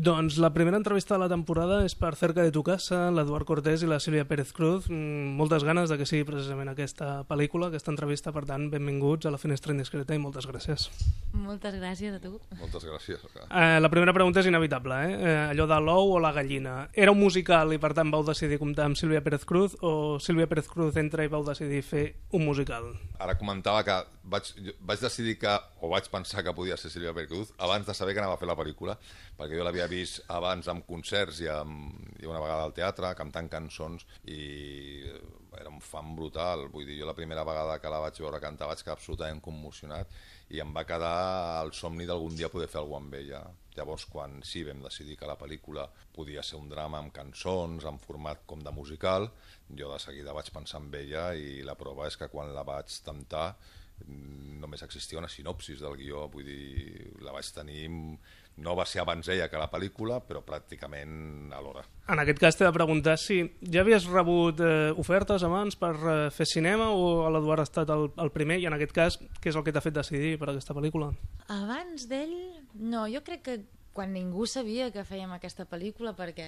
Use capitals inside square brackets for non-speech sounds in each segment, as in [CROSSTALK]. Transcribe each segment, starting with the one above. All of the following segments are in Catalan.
Doncs la primera entrevista de la temporada és per Cerca de tu casa, l'Eduard Cortés i la Sílvia Pérez Cruz. Mm, moltes ganes de que sigui precisament aquesta pel·lícula, aquesta entrevista, per tant, benvinguts a la Finestra Indiscreta i moltes gràcies. Moltes gràcies a tu. Moltes gràcies. Eh, la primera pregunta és inevitable, eh? eh? allò de l'ou o la gallina. Era un musical i per tant vau decidir comptar amb Sílvia Pérez Cruz o Sílvia Pérez Cruz entra i vau decidir fer un musical? Ara comentava que vaig, vaig decidir que, o vaig pensar que podia ser Sílvia Pérez Cruz abans de saber que anava a fer la pel·lícula, perquè jo l'havia vist abans amb concerts i, amb, i una vegada al teatre, cantant cançons, i era un fan brutal. Vull dir, jo la primera vegada que la vaig veure cantar vaig quedar absolutament commocionat i em va quedar el somni d'algun dia poder fer alguna amb ella. Llavors, quan sí vam decidir que la pel·lícula podia ser un drama amb cançons, en format com de musical, jo de seguida vaig pensar en ella i la prova és que quan la vaig tentar només existia una sinopsis del guió, vull dir, la vaig tenir no va ser abans ella que la pel·lícula, però pràcticament alhora. En aquest cas t'he de preguntar si ja havies rebut eh, ofertes abans per eh, fer cinema o l'Eduard ha estat el, el primer i en aquest cas què és el que t'ha fet decidir per aquesta pel·lícula? Abans d'ell, no, jo crec que quan ningú sabia que fèiem aquesta pel·lícula perquè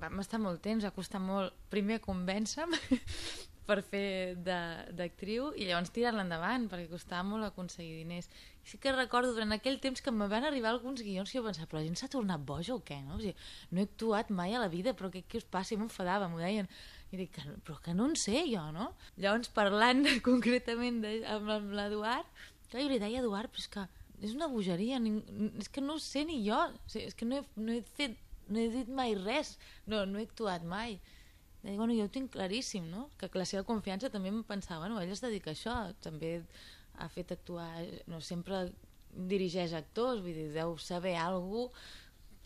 vam estar molt temps, va costar molt primer convèncer-me [LAUGHS] per fer d'actriu i llavors tirar-la endavant perquè costava molt aconseguir diners i sí que recordo durant aquell temps que me van arribar alguns guions i jo pensava, però la gent s'ha tornat boja o què? No? O sigui, no he actuat mai a la vida però què, què us passa? I m'enfadava, m'ho deien i dic, però que no en sé jo, no? Llavors parlant [LAUGHS] concretament de, amb l'Eduard jo li deia Eduard, però és que és una bogeria, és que no ho sé ni jo, o sigui, és que no he, no he fet no he dit mai res, no, no he actuat mai i, bueno, jo ho tinc claríssim, no? Que la seva confiança també em pensava, bueno, ell es dedica a això, també ha fet actuar, no sempre dirigeix actors, vull dir, deu saber alguna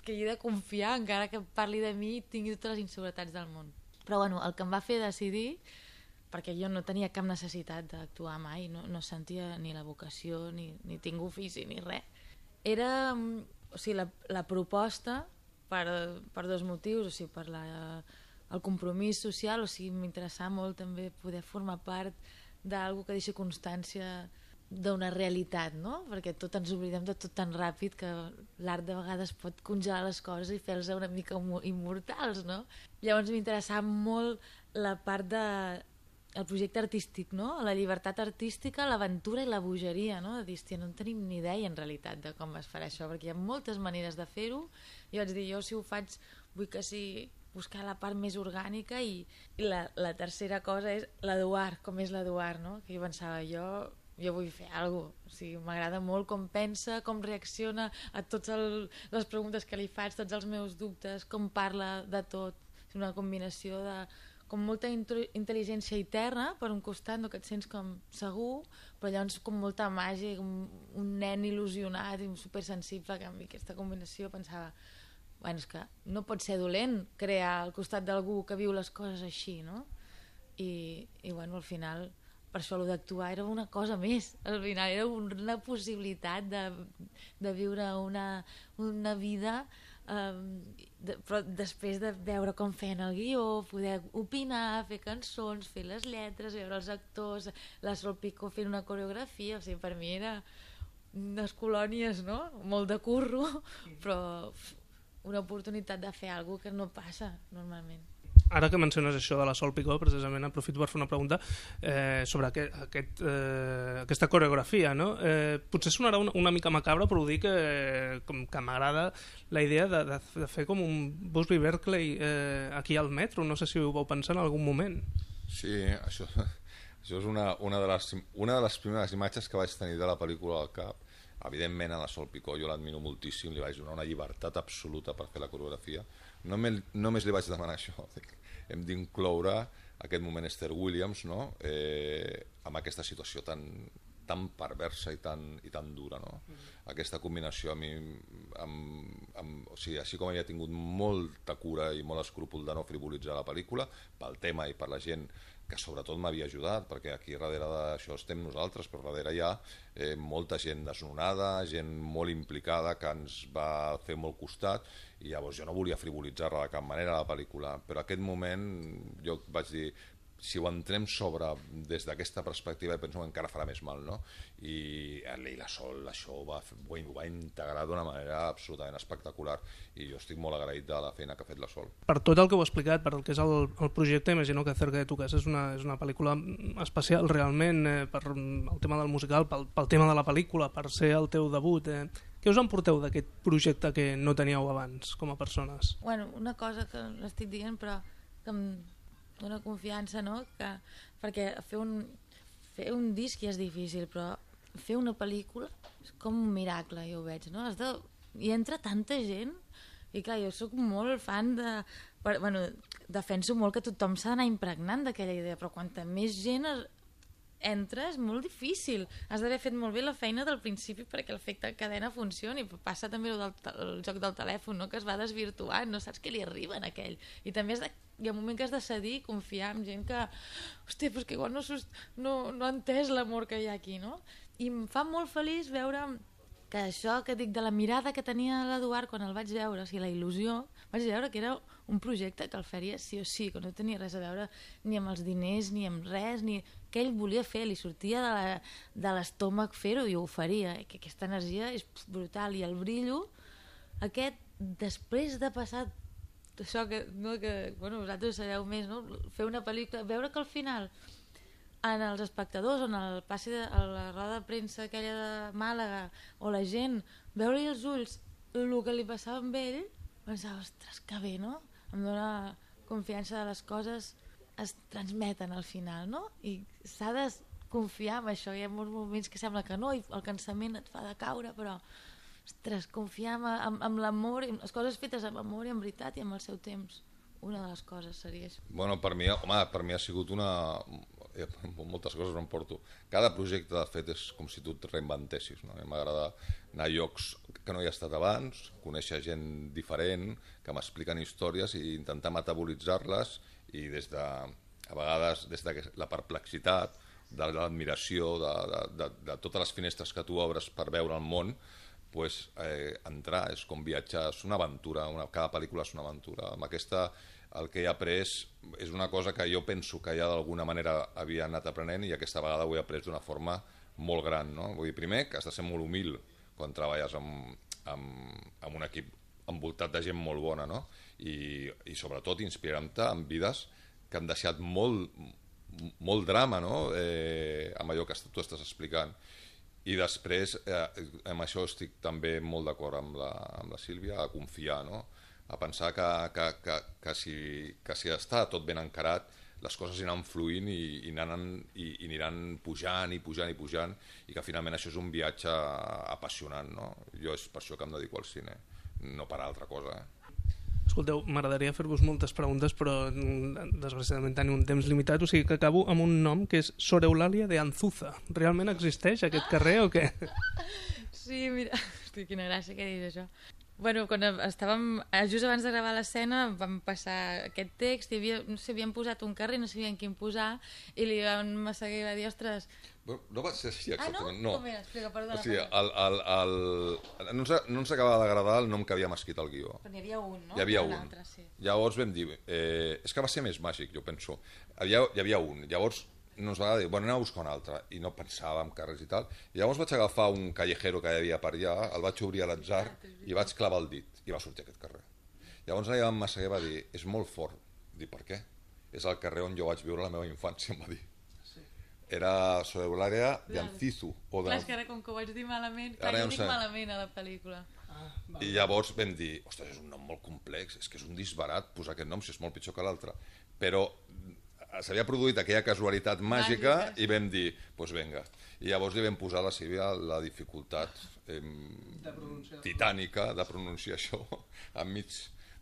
que hi he de confiar, encara que parli de mi i tingui totes les inseguretats del món. Però bueno, el que em va fer decidir, perquè jo no tenia cap necessitat d'actuar mai, no, no sentia ni la vocació, ni, ni tinc ofici, ni res, era o sigui, la, la proposta per, per dos motius, o sigui, per la el compromís social, o sigui, m'interessava molt també poder formar part d'algú que deixi constància d'una realitat, no? Perquè tot ens oblidem de tot tan ràpid que l'art de vegades pot congelar les coses i fer-les una mica immortals, no? Llavors m'interessava molt la part de el projecte artístic, no? La llibertat artística, l'aventura i la bogeria, no? De dir, no en tenim ni idea en realitat de com es farà això, perquè hi ha moltes maneres de fer-ho i vaig dir, jo si ho faig vull que sigui buscar la part més orgànica i, i la, la tercera cosa és l'Eduard, com és l'Eduard, no? Que jo pensava, jo, jo vull fer alguna cosa, o sigui, m'agrada molt com pensa, com reacciona a totes les preguntes que li faig, tots els meus dubtes, com parla de tot, és una combinació de com molta intel·ligència interna per un costat, no, que et sents com segur, però llavors com molta màgia, com un nen il·lusionat i supersensible, que a mi aquesta combinació pensava bueno, és que no pot ser dolent crear al costat d'algú que viu les coses així, no? I, i bueno, al final, per això d'actuar era una cosa més, al final era una possibilitat de, de viure una, una vida um, de, però després de veure com feien el guió, poder opinar, fer cançons, fer les lletres, veure els actors, la Sol Pico fent una coreografia, o sigui, per mi era unes colònies, no? Molt de curro, però una oportunitat de fer alguna que no passa normalment. Ara que menciones això de la Sol Picó, precisament aprofito per fer una pregunta eh, sobre aquest, aquest, eh, aquesta coreografia. No? Eh, potser sonarà una, una mica macabra, però ho dic eh, com que m'agrada la idea de, de, de fer com un Busby Berkeley eh, aquí al metro. No sé si ho vau pensar en algun moment. Sí, això, això és una, una, de les, una de les primeres imatges que vaig tenir de la pel·lícula al cap evidentment a la Sol Picó jo l'admiro moltíssim, li vaig donar una llibertat absoluta per fer la coreografia només, només li vaig demanar això hem d'incloure aquest moment Esther Williams no? eh, amb aquesta situació tan, tan perversa i tan, i tan dura no? Mm -hmm. aquesta combinació a mi amb, amb, o sigui, així com havia tingut molta cura i molt escrúpol de no frivolitzar la pel·lícula pel tema i per la gent que sobretot m'havia ajudat, perquè aquí darrere d'això estem nosaltres, però darrere hi ha eh, molta gent desnonada, gent molt implicada que ens va fer molt costat, i llavors jo no volia frivolitzar-la de cap manera la pel·lícula, però aquest moment jo vaig dir si ho entrem sobre des d'aquesta perspectiva penso que encara farà més mal no? i i la Sol això ho va, ho va integrar d'una manera absolutament espectacular i jo estic molt agraït de la feina que ha fet la Sol Per tot el que heu explicat, per el que és el, el projecte imagino que Cerca de tu casa és una, és una pel·lícula especial realment eh, per el tema del musical, pel, pel tema de la pel·lícula per ser el teu debut eh. què us emporteu d'aquest projecte que no teníeu abans com a persones? Bueno, una cosa que l'estic dient però que em dona confiança, no? Que, perquè fer un, fer un disc ja és difícil, però fer una pel·lícula és com un miracle, jo ho veig, no? Has de, hi entra tanta gent i clar, jo sóc molt fan de... Per, bueno, defenso molt que tothom s'ha d'anar impregnant d'aquella idea, però quanta més gent es, entra és molt difícil. Has d'haver fet molt bé la feina del principi perquè l'efecte cadena funcioni. Passa també el, del, el joc del telèfon, no? que es va desvirtuant, no saps què li arriba a aquell. I també has de, hi ha un moment que has de cedir i confiar en gent que, hòstia, però que igual no, no, no ha entès l'amor que hi ha aquí, no? I em fa molt feliç veure que això que dic de la mirada que tenia l'Eduard quan el vaig veure, o sigui, la il·lusió, vaig veure que era un projecte que el faria sí o sí, que no tenia res a veure ni amb els diners, ni amb res, ni que ell volia fer, li sortia de l'estómac fer-ho i ho faria, i que aquesta energia és brutal, i el brillo aquest, després de passar això que, no, que bueno, vosaltres sabeu més, no? fer una pel·lícula, veure que al final en els espectadors, en el passi de a la roda de premsa aquella de Màlaga, o la gent, veure-li els ulls el que li passava amb ell, pensava, ostres, que bé, no? Em dona confiança de les coses es transmeten al final, no? I s'ha de confiar en això. Hi ha molts moments que sembla que no, i el cansament et fa de caure, però ostres, confiar en, en, en l'amor, les coses fetes amb amor i amb veritat i amb el seu temps. Una de les coses seria això. Bueno, per mi, home, per mi ha sigut una, [LAUGHS] moltes coses em porto. Cada projecte, de fet, és com si tu et reinventessis. No? M'agrada anar a llocs que no hi he estat abans, conèixer gent diferent, que m'expliquen històries i intentar metabolitzar-les i des de, a vegades, des de la perplexitat, de l'admiració, de, de, de, de totes les finestres que tu obres per veure el món, pues, eh, entrar és com viatjar, és una aventura, una, cada pel·lícula és una aventura. Amb aquesta el que he après és una cosa que jo penso que ja d'alguna manera havia anat aprenent i aquesta vegada ho he après d'una forma molt gran. No? Vull dir, primer, que has de ser molt humil quan treballes amb, amb, amb un equip envoltat de gent molt bona, no? I, i sobretot inspirant-te en vides que han deixat molt, molt drama, no? Eh, amb allò que tu estàs explicant. I després, eh, amb això estic també molt d'acord amb, la, amb la Sílvia, a confiar, no? A pensar que, que, que, que, si, que si està tot ben encarat les coses aniran fluint i, i, anaran, i, i aniran pujant i pujant i pujant i que finalment això és un viatge apassionant no? jo és per això que em dedico al cine no per altra cosa eh? Escolteu, m'agradaria fer-vos moltes preguntes, però mm, desgraciadament tenim un temps limitat, o sigui que acabo amb un nom que és Sor Eulàlia de Anzuza. Realment existeix aquest carrer o què? [LAUGHS] Sí, mira, [LAUGHS] hosti, quina gràcia que diguis això. Bueno, quan estàvem, eh, just abans de gravar l'escena vam passar aquest text i havia, no sé, havien posat un carrer, no sabien quin posar i li van Massaguer va dir, ostres... Bueno, no va ser així exactament, ah, no? no. Com era? Explica, perdona. O sigui, el, el, el, no, ens, no ens acabava d'agradar el nom que havíem escrit al guió. Però n'hi havia un, no? Hi havia un. Altre, sí. Llavors vam dir, eh, és que va ser més màgic, jo penso. Hi havia, hi havia un, llavors no ens va dir, bueno, anem a buscar un altre, i no pensàvem carrers i tal. I llavors vaig agafar un callejero que hi havia per allà, el vaig obrir a l'atzar i vaig clavar el dit, i va sortir aquest carrer. Llavors allà en Massaguer va dir, és molt fort. Dic, per què? És el carrer on jo vaig viure la meva infància, em va dir. Sí. Era sobre l'àrea d'Ancizu. O de... Clar, és que ara com que ho vaig dir malament, clar, jo dic malament a la pel·lícula. Ah, I llavors vam dir, ostres, és un nom molt complex, és que és un disbarat posar aquest nom si és molt pitjor que l'altre. Però s'havia produït aquella casualitat màgica Màgica. i vam dir, doncs pues venga. I llavors li vam posar a la Sílvia la dificultat eh, de titànica de pronunciar això [LAUGHS] enmig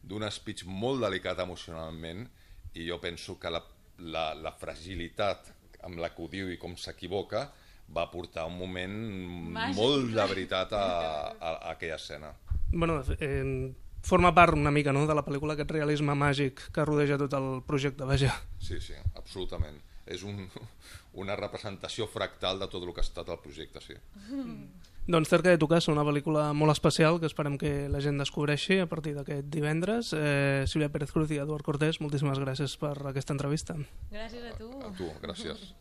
d'un speech molt delicat emocionalment i jo penso que la, la, la fragilitat amb la que ho diu i com s'equivoca va portar un moment Màgic. molt de veritat a, a, a aquella escena. Bueno, eh, forma part una mica no, de la pel·lícula aquest realisme màgic que rodeja tot el projecte, vaja. Sí, sí, absolutament. És un, [LAUGHS] una representació fractal de tot el que ha estat el projecte, sí. Mm. Doncs Cerca de tu casa, una pel·lícula molt especial que esperem que la gent descobreixi a partir d'aquest divendres. Eh, Sílvia Pérez Cruz i Eduard Cortés, moltíssimes gràcies per aquesta entrevista. Gràcies a tu. A tu, gràcies.